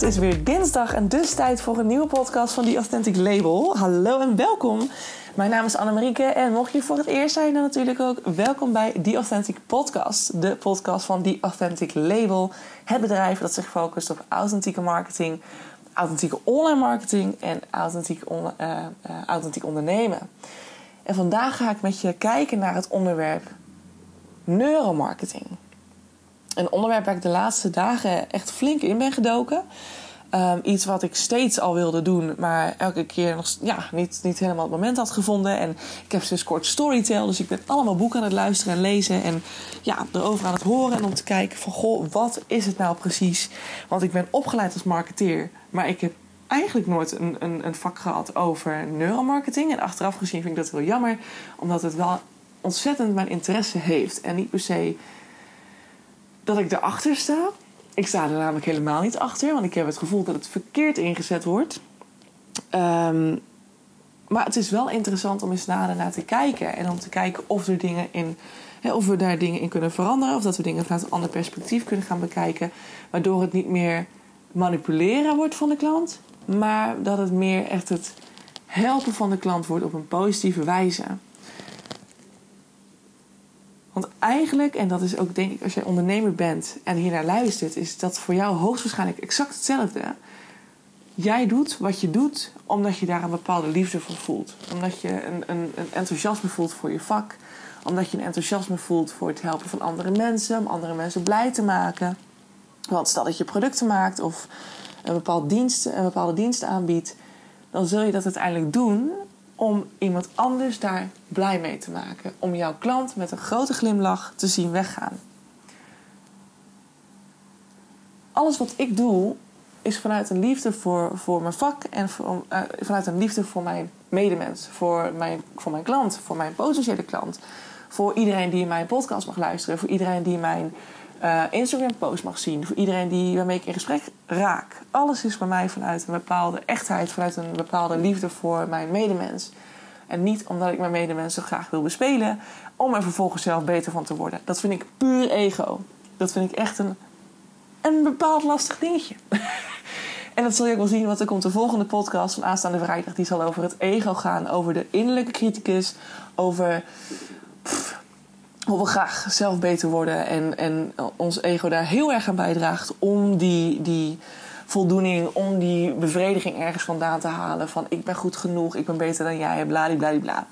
het is weer dinsdag en dus tijd voor een nieuwe podcast van The Authentic Label. Hallo en welkom. Mijn naam is Annemarieke en mocht je voor het eerst zijn, dan natuurlijk ook welkom bij The Authentic Podcast. De podcast van The Authentic Label. Het bedrijf dat zich focust op authentieke marketing, authentieke online marketing en authentiek, on, uh, uh, authentiek ondernemen. En vandaag ga ik met je kijken naar het onderwerp neuromarketing. Een onderwerp waar ik de laatste dagen echt flink in ben gedoken. Um, iets wat ik steeds al wilde doen, maar elke keer nog ja, niet, niet helemaal het moment had gevonden. En ik heb sinds kort Storytel, dus ik ben allemaal boeken aan het luisteren en lezen. En ja, erover aan het horen en om te kijken van, goh, wat is het nou precies? Want ik ben opgeleid als marketeer, maar ik heb eigenlijk nooit een, een, een vak gehad over neuromarketing. En achteraf gezien vind ik dat heel jammer, omdat het wel ontzettend mijn interesse heeft. En niet per se dat ik erachter sta. Ik sta er namelijk helemaal niet achter, want ik heb het gevoel dat het verkeerd ingezet wordt. Um, maar het is wel interessant om eens nader naar te kijken en om te kijken of er dingen in, of we daar dingen in kunnen veranderen, of dat we dingen vanuit een ander perspectief kunnen gaan bekijken, waardoor het niet meer manipuleren wordt van de klant, maar dat het meer echt het helpen van de klant wordt op een positieve wijze. Want eigenlijk, en dat is ook denk ik als jij ondernemer bent en hiernaar luistert, is dat voor jou hoogstwaarschijnlijk exact hetzelfde. Jij doet wat je doet omdat je daar een bepaalde liefde voor voelt. Omdat je een, een, een enthousiasme voelt voor je vak. Omdat je een enthousiasme voelt voor het helpen van andere mensen. Om andere mensen blij te maken. Want stel dat je producten maakt of een, bepaald dienst, een bepaalde dienst aanbiedt. Dan zul je dat uiteindelijk doen om iemand anders daar blij mee te maken. Om jouw klant met een grote glimlach te zien weggaan. Alles wat ik doe is vanuit een liefde voor, voor mijn vak en uh, vanuit een liefde voor mijn medemens, voor mijn, voor mijn klant, voor mijn potentiële klant. Voor iedereen die mijn podcast mag luisteren, voor iedereen die mijn uh, Instagram-post mag zien, voor iedereen die, waarmee ik in gesprek raak. Alles is bij mij vanuit een bepaalde echtheid, vanuit een bepaalde liefde voor mijn medemens. En niet omdat ik mijn medemensen graag wil bespelen, om er vervolgens zelf beter van te worden. Dat vind ik puur ego. Dat vind ik echt een, een bepaald lastig dingetje. en dat zul je ook wel zien, want er komt de volgende podcast van aanstaande vrijdag. Die zal over het ego gaan, over de innerlijke criticus, over hoe we graag zelf beter worden. En, en ons ego daar heel erg aan bijdraagt om die, die voldoening, om die bevrediging ergens vandaan te halen. Van ik ben goed genoeg, ik ben beter dan jij, bladibladibla.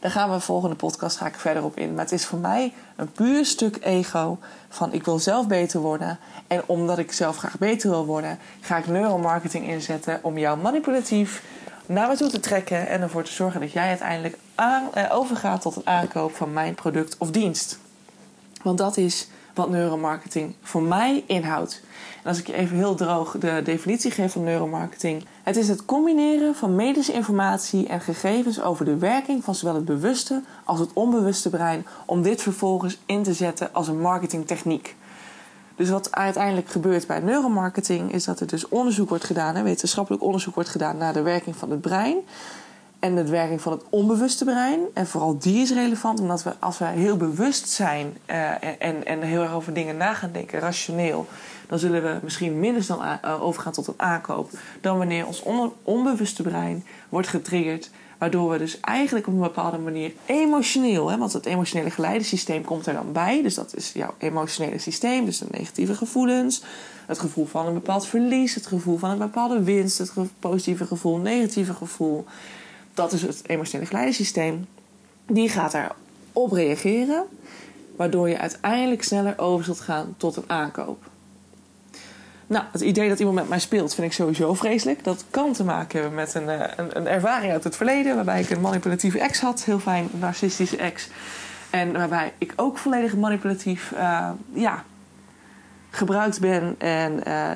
Daar gaan we de volgende podcast ga ik verder op in. Maar het is voor mij een puur stuk ego van ik wil zelf beter worden. En omdat ik zelf graag beter wil worden, ga ik neuromarketing inzetten om jou manipulatief naar me toe te trekken en ervoor te zorgen dat jij uiteindelijk eh, overgaat tot een aankoop van mijn product of dienst. Want dat is wat neuromarketing voor mij inhoudt. En als ik je even heel droog de definitie geef van neuromarketing. Het is het combineren van medische informatie en gegevens over de werking van zowel het bewuste als het onbewuste brein om dit vervolgens in te zetten als een marketingtechniek. Dus wat uiteindelijk gebeurt bij neuromarketing is dat er dus onderzoek wordt gedaan, wetenschappelijk onderzoek wordt gedaan naar de werking van het brein en de werking van het onbewuste brein. En vooral die is relevant, omdat we als we heel bewust zijn uh, en, en heel erg over dingen na gaan denken, rationeel, dan zullen we misschien minder snel uh, overgaan tot een aankoop dan wanneer ons on onbewuste brein wordt getriggerd. Waardoor we dus eigenlijk op een bepaalde manier emotioneel, hè, want het emotionele geleidensysteem komt er dan bij. Dus dat is jouw emotionele systeem, dus de negatieve gevoelens, het gevoel van een bepaald verlies, het gevoel van een bepaalde winst, het positieve gevoel, negatieve gevoel dat is het emotionele geleidensysteem. Die gaat daarop reageren, waardoor je uiteindelijk sneller over zult gaan tot een aankoop. Nou, het idee dat iemand met mij speelt vind ik sowieso vreselijk. Dat kan te maken hebben met een, eh, een, een ervaring uit het verleden, waarbij ik een manipulatieve ex had, heel fijn, narcistische ex. En waarbij ik ook volledig manipulatief uh, ja, gebruikt ben. En uh,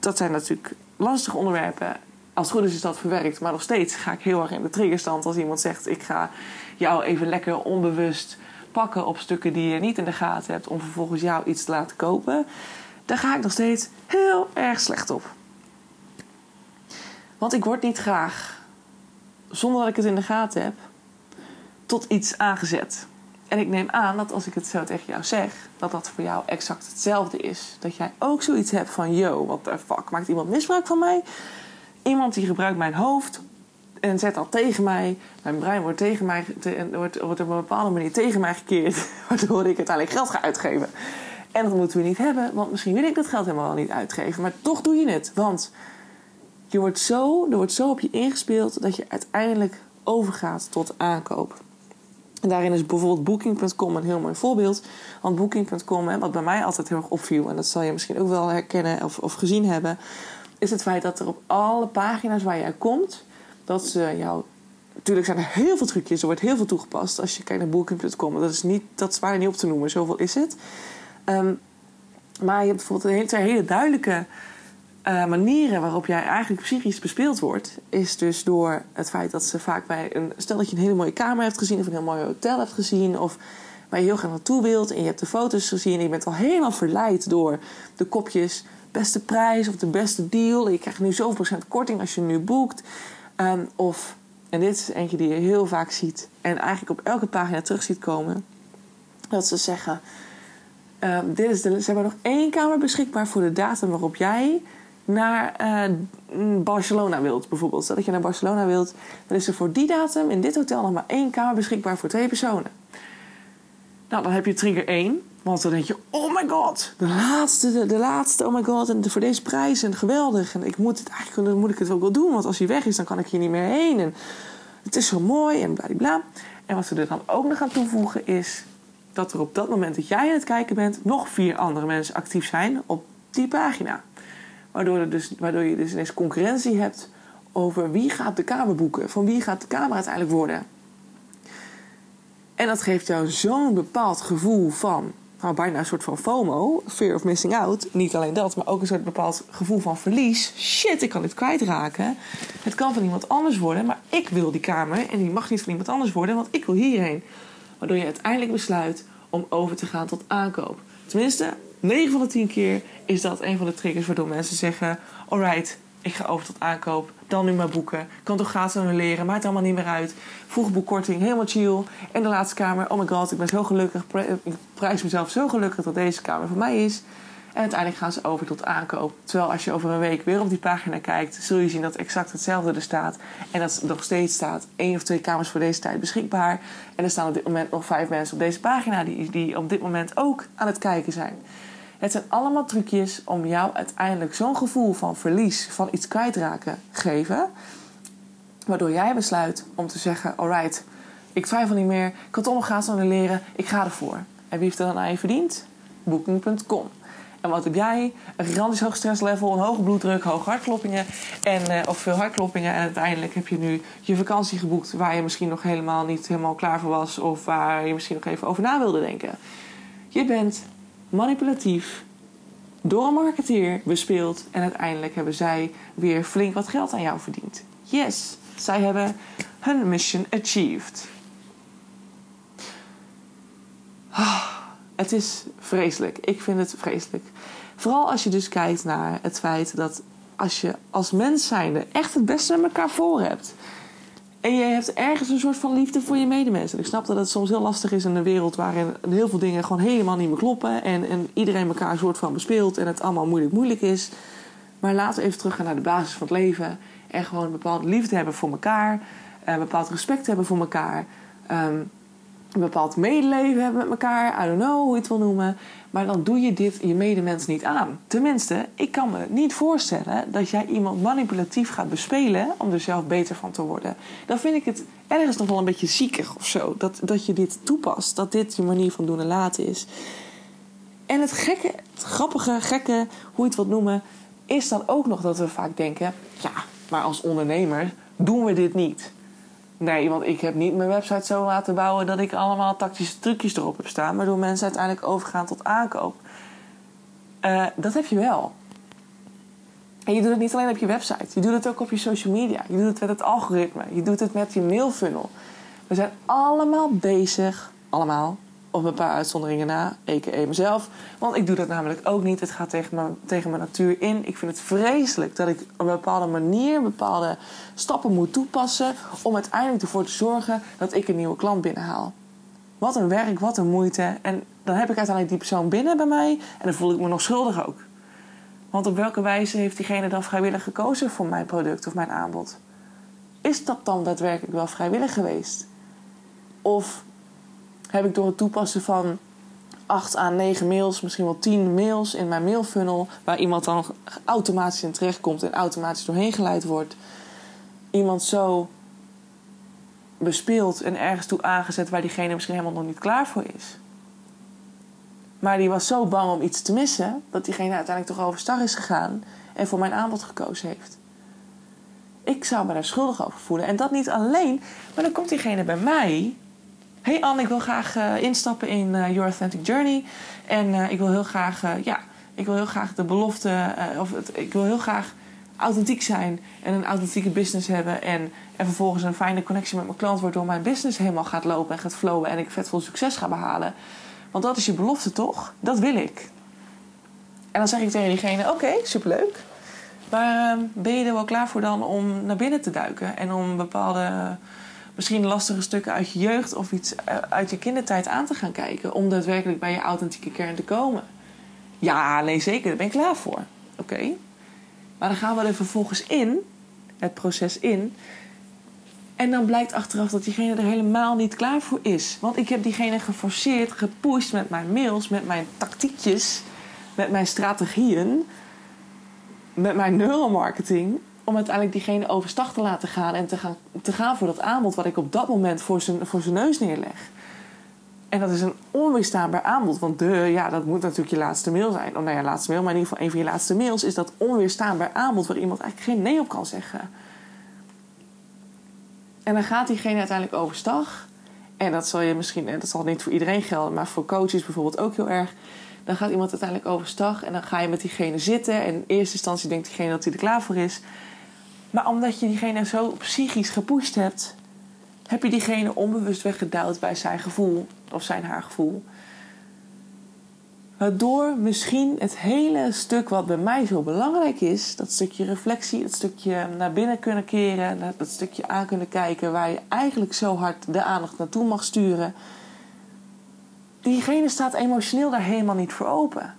dat zijn natuurlijk lastige onderwerpen als het goed is, is dat verwerkt. Maar nog steeds ga ik heel erg in de triggerstand als iemand zegt: Ik ga jou even lekker onbewust pakken op stukken die je niet in de gaten hebt, om vervolgens jou iets te laten kopen. Daar ga ik nog steeds heel erg slecht op. Want ik word niet graag, zonder dat ik het in de gaten heb, tot iets aangezet. En ik neem aan dat als ik het zo tegen jou zeg, dat dat voor jou exact hetzelfde is. Dat jij ook zoiets hebt van: yo, wat the fuck, maakt iemand misbruik van mij? Iemand die gebruikt mijn hoofd en zet dat tegen mij. Mijn brein wordt, tegen mij, te, wordt, op een bepaalde manier tegen mij gekeerd, waardoor ik uiteindelijk geld ga uitgeven. En dat moeten we niet hebben, want misschien wil ik dat geld helemaal niet uitgeven. Maar toch doe je het, want je wordt zo, er wordt zo op je ingespeeld dat je uiteindelijk overgaat tot aankoop. En daarin is bijvoorbeeld Booking.com een heel mooi voorbeeld. Want Booking.com, wat bij mij altijd heel erg opviel, en dat zal je misschien ook wel herkennen of, of gezien hebben, is het feit dat er op alle pagina's waar jij komt, dat ze jou. Natuurlijk zijn er heel veel trucjes, er wordt heel veel toegepast als je kijkt naar Booking.com. Dat is, niet, dat is niet op te noemen, zoveel is het. Um, maar je hebt bijvoorbeeld een hele, hele duidelijke uh, manieren waarop jij eigenlijk psychisch bespeeld wordt, is dus door het feit dat ze vaak bij een. Stel dat je een hele mooie kamer hebt gezien, of een heel mooi hotel hebt gezien, of waar je heel graag naartoe wilt, en je hebt de foto's gezien en je bent al helemaal verleid door de kopjes beste prijs of de beste deal. Je krijgt nu zoveel procent korting als je nu boekt. Um, of, en dit is eentje die je heel vaak ziet en eigenlijk op elke pagina terug ziet komen, dat ze zeggen. Um, dit is de, ze hebben nog één kamer beschikbaar voor de datum waarop jij naar uh, Barcelona wilt, bijvoorbeeld. Stel dat je naar Barcelona wilt, dan is er voor die datum in dit hotel nog maar één kamer beschikbaar voor twee personen. Nou, dan heb je trigger 1. Want dan denk je, oh my god, de laatste, de, laatste, oh my god. En voor deze prijs en geweldig. En ik moet het eigenlijk, dan moet ik het ook wel doen. Want als hij weg is, dan kan ik hier niet meer heen. En het is zo mooi en bla. En wat we er dan ook nog aan toevoegen is dat er op dat moment dat jij aan het kijken bent, nog vier andere mensen actief zijn op die pagina. Waardoor, er dus, waardoor je dus ineens concurrentie hebt over wie gaat de kamer boeken. Van wie gaat de kamer uiteindelijk worden. En dat geeft jou zo'n bepaald gevoel van, nou bijna een soort van FOMO, fear of missing out. Niet alleen dat, maar ook een soort bepaald gevoel van verlies. Shit, ik kan dit kwijtraken. Het kan van iemand anders worden, maar ik wil die kamer en die mag niet van iemand anders worden, want ik wil hierheen. Waardoor je uiteindelijk besluit om over te gaan tot aankoop. Tenminste, 9 van de 10 keer is dat een van de triggers waardoor mensen zeggen: Alright, ik ga over tot aankoop. Dan nu maar boeken. Kan toch gratis leren. Maakt allemaal niet meer uit. Vroege boekkorting, helemaal chill. En de laatste kamer. Oh my god, ik ben zo gelukkig. Ik prijs mezelf zo gelukkig dat deze kamer voor mij is. En uiteindelijk gaan ze over tot aankoop. Terwijl als je over een week weer op die pagina kijkt, zul je zien dat exact hetzelfde er staat. En dat er nog steeds staat één of twee kamers voor deze tijd beschikbaar. En er staan op dit moment nog vijf mensen op deze pagina die, die op dit moment ook aan het kijken zijn. Het zijn allemaal trucjes om jou uiteindelijk zo'n gevoel van verlies, van iets kwijtraken, geven. Waardoor jij besluit om te zeggen: alright, ik twijfel niet meer, ik kan toch nog gratis leren, ik ga ervoor. En wie heeft er dan aan je verdiend? Booking.com. En wat heb jij? Een gigantisch hoog stresslevel, een hoge bloeddruk, hoge hartkloppingen. En, uh, of veel hartkloppingen. En uiteindelijk heb je nu je vakantie geboekt waar je misschien nog helemaal niet helemaal klaar voor was. Of waar je misschien nog even over na wilde denken. Je bent manipulatief door een marketeer bespeeld. En uiteindelijk hebben zij weer flink wat geld aan jou verdiend. Yes, zij hebben hun mission achieved. Ah, het is vreselijk. Ik vind het vreselijk. Vooral als je dus kijkt naar het feit dat als je als mens zijnde echt het beste met elkaar voor hebt. En je hebt ergens een soort van liefde voor je medemensen. Ik snap dat het soms heel lastig is in een wereld waarin heel veel dingen gewoon helemaal niet meer kloppen. En, en iedereen elkaar een soort van bespeelt en het allemaal moeilijk moeilijk is. Maar laten we even teruggaan naar de basis van het leven. En gewoon een bepaalde liefde hebben voor elkaar. Een bepaald respect hebben voor elkaar. Um, een bepaald medeleven hebben met elkaar. I don't know hoe je het wil noemen. Maar dan doe je dit je medemens niet aan. Tenminste, ik kan me niet voorstellen dat jij iemand manipulatief gaat bespelen om er zelf beter van te worden. Dan vind ik het ergens nog wel een beetje ziekig of zo. Dat, dat je dit toepast. Dat dit je manier van doen en laten is. En het gekke, het grappige, gekke, hoe je het wilt noemen, is dan ook nog dat we vaak denken: ja, maar als ondernemer doen we dit niet. Nee, want ik heb niet mijn website zo laten bouwen dat ik allemaal tactische trucjes erop heb staan, waardoor mensen uiteindelijk overgaan tot aankoop. Uh, dat heb je wel. En je doet het niet alleen op je website, je doet het ook op je social media, je doet het met het algoritme, je doet het met je mailfunnel. We zijn allemaal bezig, allemaal, op een paar uitzonderingen na, a.k.a. mezelf. Want ik doe dat namelijk ook niet. Het gaat tegen mijn, tegen mijn natuur in. Ik vind het vreselijk dat ik op een bepaalde manier bepaalde stappen moet toepassen... om uiteindelijk ervoor te zorgen dat ik een nieuwe klant binnenhaal. Wat een werk, wat een moeite. En dan heb ik uiteindelijk die persoon binnen bij mij en dan voel ik me nog schuldig ook. Want op welke wijze heeft diegene dan vrijwillig gekozen voor mijn product of mijn aanbod? Is dat dan daadwerkelijk wel vrijwillig geweest? Of heb ik door het toepassen van 8 à 9 mails, misschien wel 10 mails in mijn mailfunnel, waar iemand dan automatisch in terechtkomt en automatisch doorheen geleid wordt, iemand zo bespeeld en ergens toe aangezet waar diegene misschien helemaal nog niet klaar voor is. Maar die was zo bang om iets te missen, dat diegene uiteindelijk toch overstag is gegaan en voor mijn aanbod gekozen heeft. Ik zou me daar schuldig over voelen. En dat niet alleen, maar dan komt diegene bij mij. Hey Anne, ik wil graag uh, instappen in uh, Your Authentic Journey. En uh, ik wil heel graag, ja, ik wil heel graag de belofte, of het, ik wil heel graag authentiek zijn en een authentieke business hebben. En, en vervolgens een fijne connectie met mijn klant, waardoor mijn business helemaal gaat lopen en gaat flowen en ik vet veel succes ga behalen. Want dat is je belofte toch? Dat wil ik. En dan zeg ik tegen diegene: Oké, superleuk. Maar ehm, ben je er wel klaar voor dan om naar binnen te duiken en om bepaalde, misschien lastige stukken uit je jeugd of iets eh, uit je kindertijd aan te gaan kijken, om daadwerkelijk bij je authentieke kern te komen? Ja, nee, zeker, daar ben ik klaar voor. Oké. Maar dan gaan we er vervolgens in, het proces in. En dan blijkt achteraf dat diegene er helemaal niet klaar voor is. Want ik heb diegene geforceerd, gepusht met mijn mails, met mijn tactiekjes, met mijn strategieën met mijn neuromarketing om uiteindelijk diegene overstag te laten gaan en te gaan, te gaan voor dat aanbod wat ik op dat moment voor zijn, voor zijn neus neerleg. En dat is een onweerstaanbaar aanbod, want de, ja, dat moet natuurlijk je laatste mail zijn. Of nou ja, laatste mail, maar in ieder geval een van je laatste mails is dat onweerstaanbaar aanbod waar iemand eigenlijk geen nee op kan zeggen. En dan gaat diegene uiteindelijk overstag. En dat zal je misschien, dat zal niet voor iedereen gelden, maar voor coaches bijvoorbeeld ook heel erg dan gaat iemand uiteindelijk overstag en dan ga je met diegene zitten. En in eerste instantie denkt diegene dat hij er klaar voor is. Maar omdat je diegene zo psychisch gepusht hebt, heb je diegene onbewust weggedouwd bij zijn gevoel of zijn haar gevoel. Waardoor misschien het hele stuk wat bij mij zo belangrijk is, dat stukje reflectie, dat stukje naar binnen kunnen keren, dat stukje aan kunnen kijken waar je eigenlijk zo hard de aandacht naartoe mag sturen, diegene staat emotioneel daar helemaal niet voor open.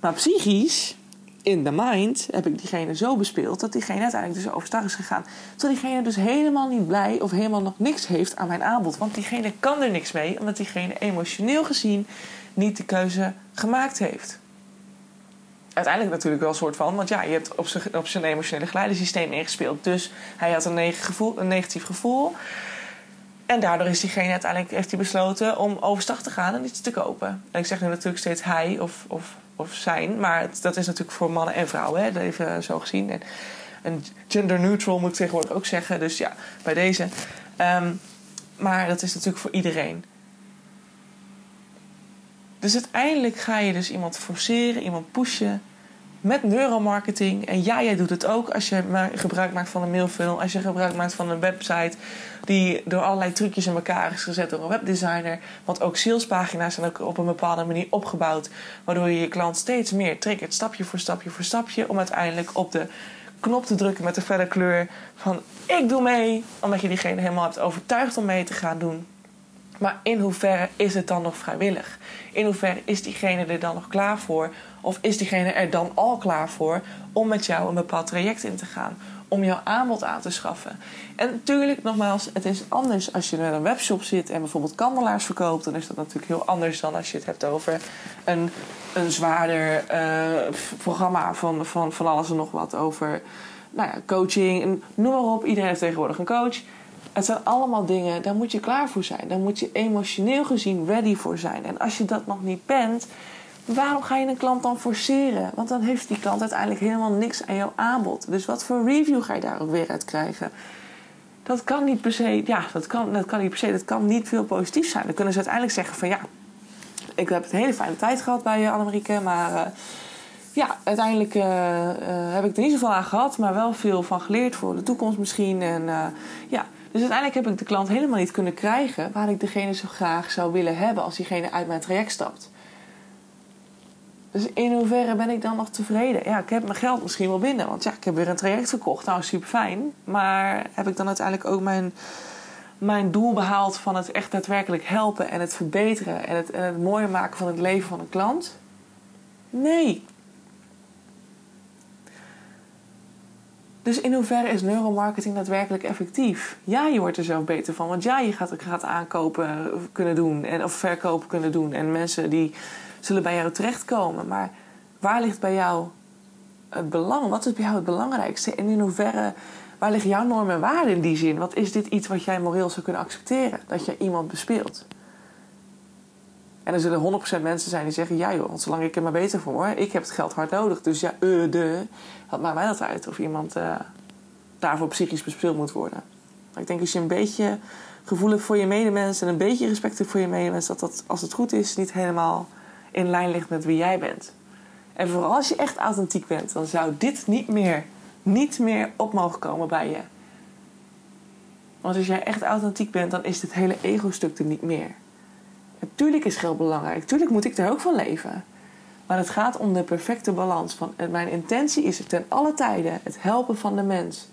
Maar psychisch, in de mind, heb ik diegene zo bespeeld dat diegene uiteindelijk dus overstag is gegaan. Terwijl diegene dus helemaal niet blij of helemaal nog niks heeft aan mijn aanbod. Want diegene kan er niks mee, omdat diegene emotioneel gezien niet de keuze gemaakt heeft. Uiteindelijk natuurlijk wel een soort van, want ja, je hebt op zijn, op zijn emotionele geleidensysteem ingespeeld. Dus hij had een negatief gevoel. En daardoor is diegene uiteindelijk heeft hij besloten om overstag te gaan en iets te kopen. En ik zeg nu natuurlijk steeds hij of, of, of zijn, maar dat is natuurlijk voor mannen en vrouwen, hè, even zo gezien. En, en gender neutral moet ik tegenwoordig ook zeggen, dus ja, bij deze. Ehm, maar dat is natuurlijk voor iedereen. Dus uiteindelijk ga je dus iemand forceren, iemand pushen met neuromarketing. En ja, jij doet het ook als je gebruik maakt van een mailfunnel, als je gebruik maakt van een website die door allerlei trucjes in elkaar is gezet door een webdesigner. Want ook salespagina's zijn ook op een bepaalde manier opgebouwd, waardoor je je klant steeds meer triggert, stapje voor stapje voor stapje, om uiteindelijk op de knop te drukken met de felle kleur van ik doe mee, omdat je diegene helemaal hebt overtuigd om mee te gaan doen. Maar in hoeverre is het dan nog vrijwillig? In hoeverre is diegene er dan nog klaar voor? Of is diegene er dan al klaar voor om met jou een bepaald traject in te gaan? Om jouw aanbod aan te schaffen. En natuurlijk, nogmaals, het is anders als je met een webshop zit en bijvoorbeeld kandelaars verkoopt. Dan is dat natuurlijk heel anders dan als je het hebt over een, een zwaarder uh, programma van, van, van alles en nog wat. Over nou ja, coaching, noem maar op. Iedereen heeft tegenwoordig een coach. Het zijn allemaal dingen, daar moet je klaar voor zijn. Daar moet je emotioneel gezien ready voor zijn. En als je dat nog niet bent, waarom ga je een klant dan forceren? Want dan heeft die klant uiteindelijk helemaal niks aan jouw aanbod. Dus wat voor review ga je daar ook weer uit krijgen? Dat kan niet per se, ja, dat kan, dat kan niet per se, dat kan niet veel positief zijn. Dan kunnen ze uiteindelijk zeggen van ja, ik heb een hele fijne tijd gehad bij uh, Annemieke, maar uh, ja, uiteindelijk uh, heb ik er niet zoveel aan gehad, maar wel veel van geleerd voor de toekomst misschien. En ja, dus uiteindelijk heb ik de klant helemaal niet kunnen krijgen waar ik degene zo graag zou willen hebben als diegene uit mijn traject stapt. Dus in hoeverre ben ik dan nog tevreden? Ja, ik heb mijn geld misschien wel binnen. Want ja, ik heb weer een traject verkocht. Nou, super fijn. Maar heb ik dan uiteindelijk ook mijn, mijn doel behaald van het echt daadwerkelijk helpen en het verbeteren en het, en het mooier maken van het leven van een klant? Nee. Dus in hoeverre is neuromarketing daadwerkelijk effectief? Ja, je wordt er zelf beter van. Want ja, je gaat, gaat aankopen kunnen doen en, of verkopen kunnen doen. En mensen die zullen bij jou terechtkomen. Maar waar ligt bij jou het belang? Wat is bij jou het belangrijkste? En in hoeverre, waar liggen jouw normen en waarden in die zin? Wat is dit iets wat jij moreel zou kunnen accepteren? Dat je iemand bespeelt? En er zullen 100% mensen zijn die zeggen: Ja, joh, want zolang ik er maar beter voor word, ik heb het geld hard nodig. Dus ja, uh, de. Wat maakt mij dat uit of iemand uh, daarvoor psychisch bespeeld moet worden? Maar ik denk als je een beetje gevoelig voor je medemens en een beetje respect voor je medemens, dat dat, als het goed is, niet helemaal in lijn ligt met wie jij bent. En vooral als je echt authentiek bent, dan zou dit niet meer, niet meer op mogen komen bij je. Want als jij echt authentiek bent, dan is dit hele ego-stuk er niet meer. Natuurlijk is geld belangrijk. Natuurlijk moet ik er ook van leven. Maar het gaat om de perfecte balans. Van, mijn intentie is ten alle tijden het helpen van de mens.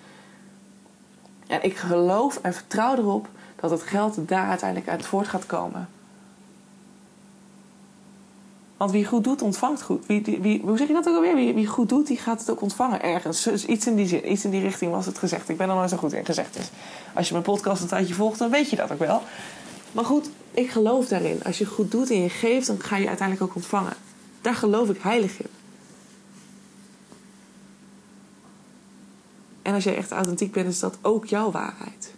En ik geloof en vertrouw erop dat het geld daar uiteindelijk uit voort gaat komen. Want wie goed doet, ontvangt goed. Wie, wie, hoe zeg je dat ook alweer? Wie, wie goed doet, die gaat het ook ontvangen ergens. Dus iets in die zin, iets in die richting was het gezegd. Ik ben er nooit zo goed in gezegd. Dus als je mijn podcast een tijdje volgt, dan weet je dat ook wel. Maar goed, ik geloof daarin. Als je goed doet en je geeft, dan ga je uiteindelijk ook ontvangen. Daar geloof ik heilig in. En als jij echt authentiek bent, is dat ook jouw waarheid.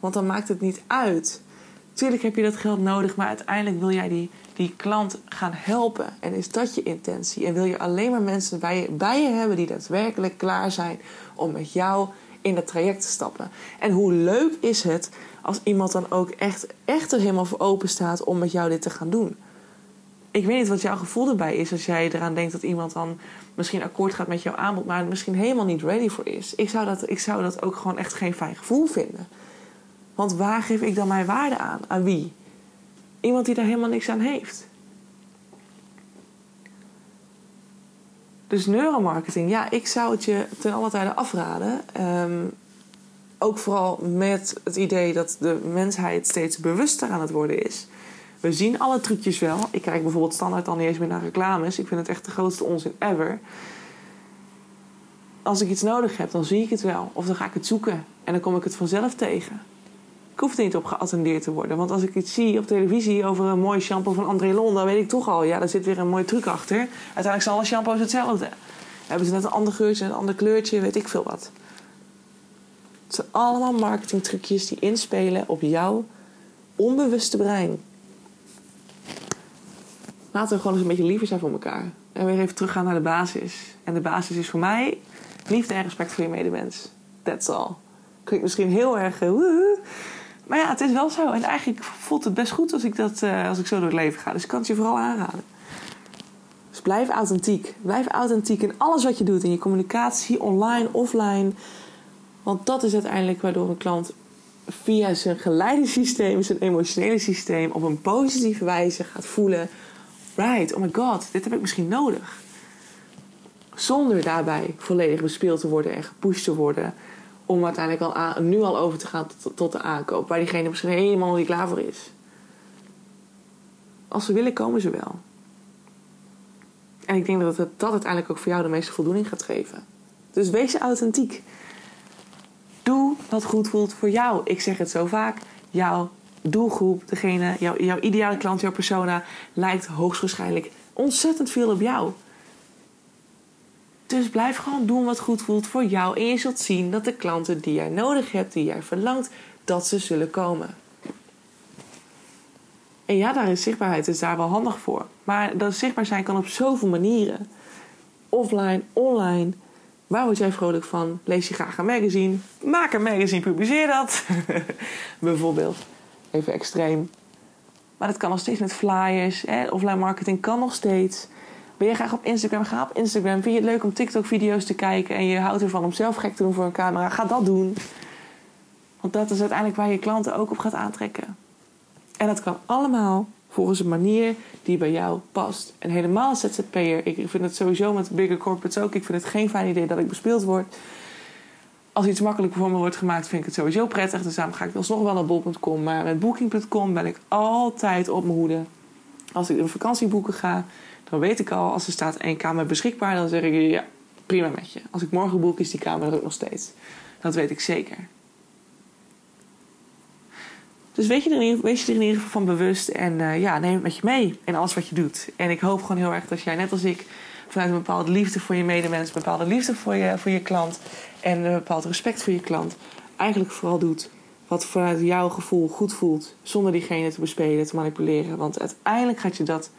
Want dan maakt het niet uit. Tuurlijk heb je dat geld nodig, maar uiteindelijk wil jij die, die klant gaan helpen. En is dat je intentie? En wil je alleen maar mensen bij je, bij je hebben die daadwerkelijk klaar zijn om met jou in dat traject te stappen? En hoe leuk is het als iemand dan ook echt, echt er helemaal voor open staat om met jou dit te gaan doen? ik weet niet wat jouw gevoel erbij is als jij eraan denkt dat iemand dan misschien akkoord gaat met jouw aanbod, maar misschien helemaal niet ready voor is. Ik zou dat, ik zou dat ook gewoon echt geen fijn gevoel vinden. Want waar geef ik dan mijn waarde aan? Aan wie? Iemand die daar helemaal niks aan heeft. Dus neuromarketing, ja, ik zou het je ten alle tijde afraden. Ehm, ook vooral met het idee dat de mensheid steeds bewuster aan het worden is. We zien alle trucjes wel. Ik kijk bijvoorbeeld standaard al niet eens meer naar reclames. Ik vind het echt de grootste onzin ever. Als ik iets nodig heb, dan zie ik het wel. Of dan ga ik het zoeken. En dan kom ik het vanzelf tegen. Ik hoef er niet op geattendeerd te worden. Want als ik iets zie op televisie over een mooi shampoo van André Lon... dan weet ik toch al, ja, daar zit weer een mooie truc achter. Uiteindelijk zijn alle shampoos hetzelfde. Hebben ze net een ander geurtje, een ander kleurtje, weet ik veel wat. Het zijn allemaal marketingtrucjes die inspelen op jouw onbewuste brein. Laten we gewoon eens een beetje liever zijn voor elkaar. En weer even teruggaan naar de basis. En de basis is voor mij liefde en respect voor je medemens. That's all. Klinkt misschien heel erg... Uh, maar ja, het is wel zo. En eigenlijk voelt het best goed als ik, dat, uh, als ik zo door het leven ga. Dus ik kan het je vooral aanraden. Dus blijf authentiek. Blijf authentiek in alles wat je doet. In je communicatie, online, offline. Want dat is uiteindelijk waardoor een klant via zijn geleidesysteem, zijn emotionele systeem, op een positieve wijze gaat voelen right, oh my god, dit heb ik misschien nodig. Zonder daarbij volledig bespeeld te worden en gepusht te worden. Om uiteindelijk al aan, nu al over te gaan tot, tot, de aankoop. Waar diegene misschien helemaal niet klaar voor is. Als ze willen, komen ze wel. En ik denk dat het, dat uiteindelijk ook voor jou de meeste voldoening gaat geven. Dus wees authentiek. Doe wat goed voelt voor jou. Ik zeg het zo vaak. Jouw doelgroep, degene, jouw, jouw ideale klant, jouw persona, lijkt hoogstwaarschijnlijk ontzettend veel op jou. Dus blijf gewoon doen wat goed voelt voor jou. En je zult zien dat de klanten die jij nodig hebt, die jij verlangt, dat ze zullen komen. En ja, daar is zichtbaarheid is daar wel handig voor. Maar dat zichtbaar zijn kan op zoveel manieren. Offline, online. Waar word jij vrolijk van? Lees je graag een magazine? Maak een magazine, publiceer dat. Bijvoorbeeld even extreem. Maar dat kan nog steeds met flyers. Hè? Offline marketing kan nog steeds. Ben je graag op Instagram? Ga op Instagram. Vind je het leuk om TikTok-video's te kijken en je houdt ervan om zelf gek te doen voor een camera? Ga dat doen. Want dat is uiteindelijk waar je klanten ook op gaat aantrekken. En dat kan allemaal volgens een manier die bij jou past. En helemaal ZZP'er. Ik vind het sowieso met bigger corporates ook. Ik vind het geen fijn idee dat ik bespeeld word als iets makkelijk voor me wordt gemaakt, vind ik het sowieso prettig. Dus daarom ga ik alsnog wel naar bol.com. Maar met booking.com ben ik altijd op mijn hoede. Als ik in vakantieboeken ga, dan weet ik al, als er staat één kamer beschikbaar, dan zeg ik ja, prima met je. Als ik morgen boek, is die kamer er ook nog steeds. Dat weet ik zeker. Dus weet je, er, wees je er in ieder geval van bewust en uh, ja, neem het met je mee in alles wat je doet. En ik hoop gewoon heel erg dat jij, net als ik, vanuit een bepaalde liefde voor je medemens, een bepaalde liefde voor je, voor je klant en een bepaald respect voor je klant, eigenlijk vooral doet wat vanuit jouw gevoel goed voelt, zonder diegene te bespelen, te manipuleren. Want uiteindelijk gaat je dat.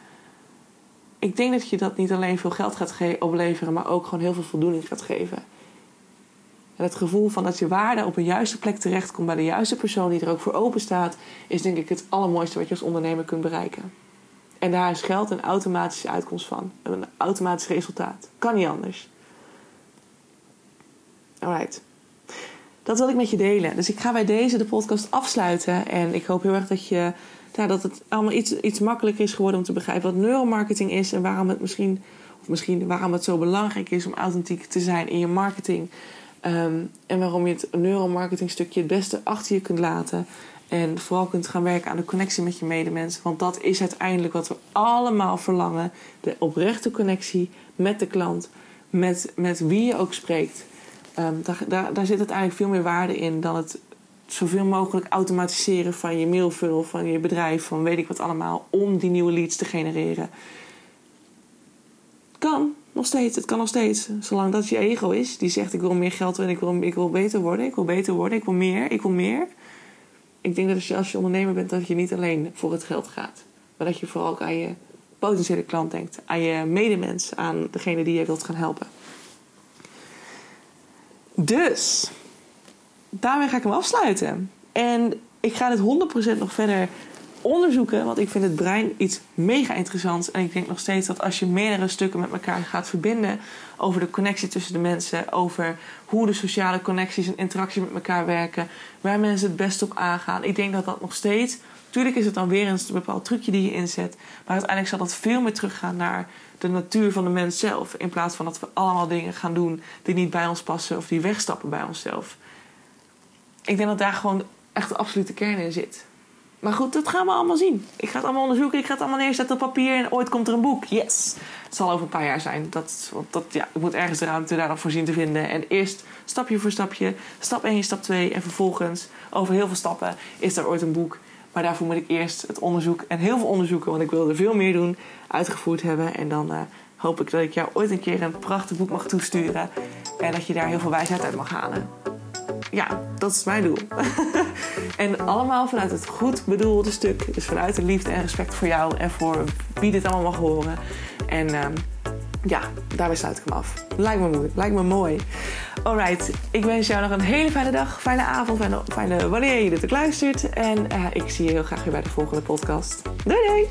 Ik denk dat je dat niet alleen veel geld gaat opleveren, maar ook gewoon heel veel voldoening gaat geven. En het gevoel van dat je waarde op een juiste plek terechtkomt bij de juiste persoon die er ook voor open staat, is denk ik het allermooiste wat je als ondernemer kunt bereiken. En daar is geld een automatische uitkomst van. Een automatisch resultaat. Kan niet anders. Alright. Dat wil ik met je delen. Dus ik ga bij deze de podcast afsluiten. En ik hoop heel erg dat, je, ja, dat het allemaal iets, iets makkelijker is geworden om te begrijpen wat neuromarketing is. En waarom het misschien, of misschien waarom het zo belangrijk is om authentiek te zijn in je marketing. Ehm, en waarom je het neuromarketing stukje het beste achter je kunt laten. En vooral kunt gaan werken aan de connectie met je medemensen. Want dat is uiteindelijk wat we allemaal verlangen. De oprechte connectie met de klant. Met, met wie je ook spreekt. Ehm, daar, daar, daar zit uiteindelijk veel meer waarde in dan het zoveel mogelijk automatiseren van je mailfunnel, van je bedrijf, van weet ik wat allemaal, om die nieuwe leads te genereren. Kan, nog steeds. Het kan nog steeds. Zolang dat je ego is, die zegt ik wil meer geld en ik wil, ik wil beter worden, ik wil beter worden, ik wil meer, ik wil meer. Ik denk dat als je, als je ondernemer bent, dat je niet alleen voor het geld gaat. Maar dat je vooral ook aan je potentiële klant denkt. Aan je medemens, aan degene die je wilt gaan helpen. Dus, daarmee ga ik hem afsluiten. En ik ga dit 100% nog verder onderzoeken. Want ik vind het brein iets mega interessants. En ik denk nog steeds dat als je meerdere stukken met elkaar gaat verbinden. Over de connectie tussen de mensen. Over hoe de sociale connecties en interactie met elkaar werken. Waar mensen het best op aangaan. Ik denk dat dat nog steeds. Tuurlijk is het dan weer een bepaald trucje die je inzet. Maar uiteindelijk zal dat veel meer teruggaan naar de natuur van de mens zelf. In plaats van dat we allemaal dingen gaan doen die niet bij ons passen of die wegstappen bij onszelf. Ik denk dat daar gewoon echt de absolute kern in zit. Maar goed, dat gaan we allemaal zien. Ik ga het allemaal onderzoeken. Ik ga het allemaal neerzetten op papier. En ooit komt er een boek. Yes. Het zal over een paar jaar zijn. Dat, dat, ja, ik moet ergens de ruimte daar nog voor zien te vinden. En eerst stapje voor stapje. Stap 1, stap 2. En vervolgens, over heel veel stappen, is er ooit een boek. Maar daarvoor moet ik eerst het onderzoek en heel veel onderzoeken. Want ik wil er veel meer doen. Uitgevoerd hebben. En dan uh, hoop ik dat ik jou ooit een keer een prachtig boek mag toesturen. En dat je daar heel veel wijsheid uit mag halen ja, dat is mijn doel. en allemaal vanuit het goed bedoelde stuk. Dus vanuit de liefde en respect voor jou en voor wie dit allemaal mag horen. En um, ja, daarbij sluit ik hem af. Lijkt me mooi. Lijkt me mooi. Alright, ik wens jou nog een hele fijne dag, fijne avond, fijne, fijne wanneer je dit ook luistert. En uh, ik zie je heel graag weer bij de volgende podcast. Doei!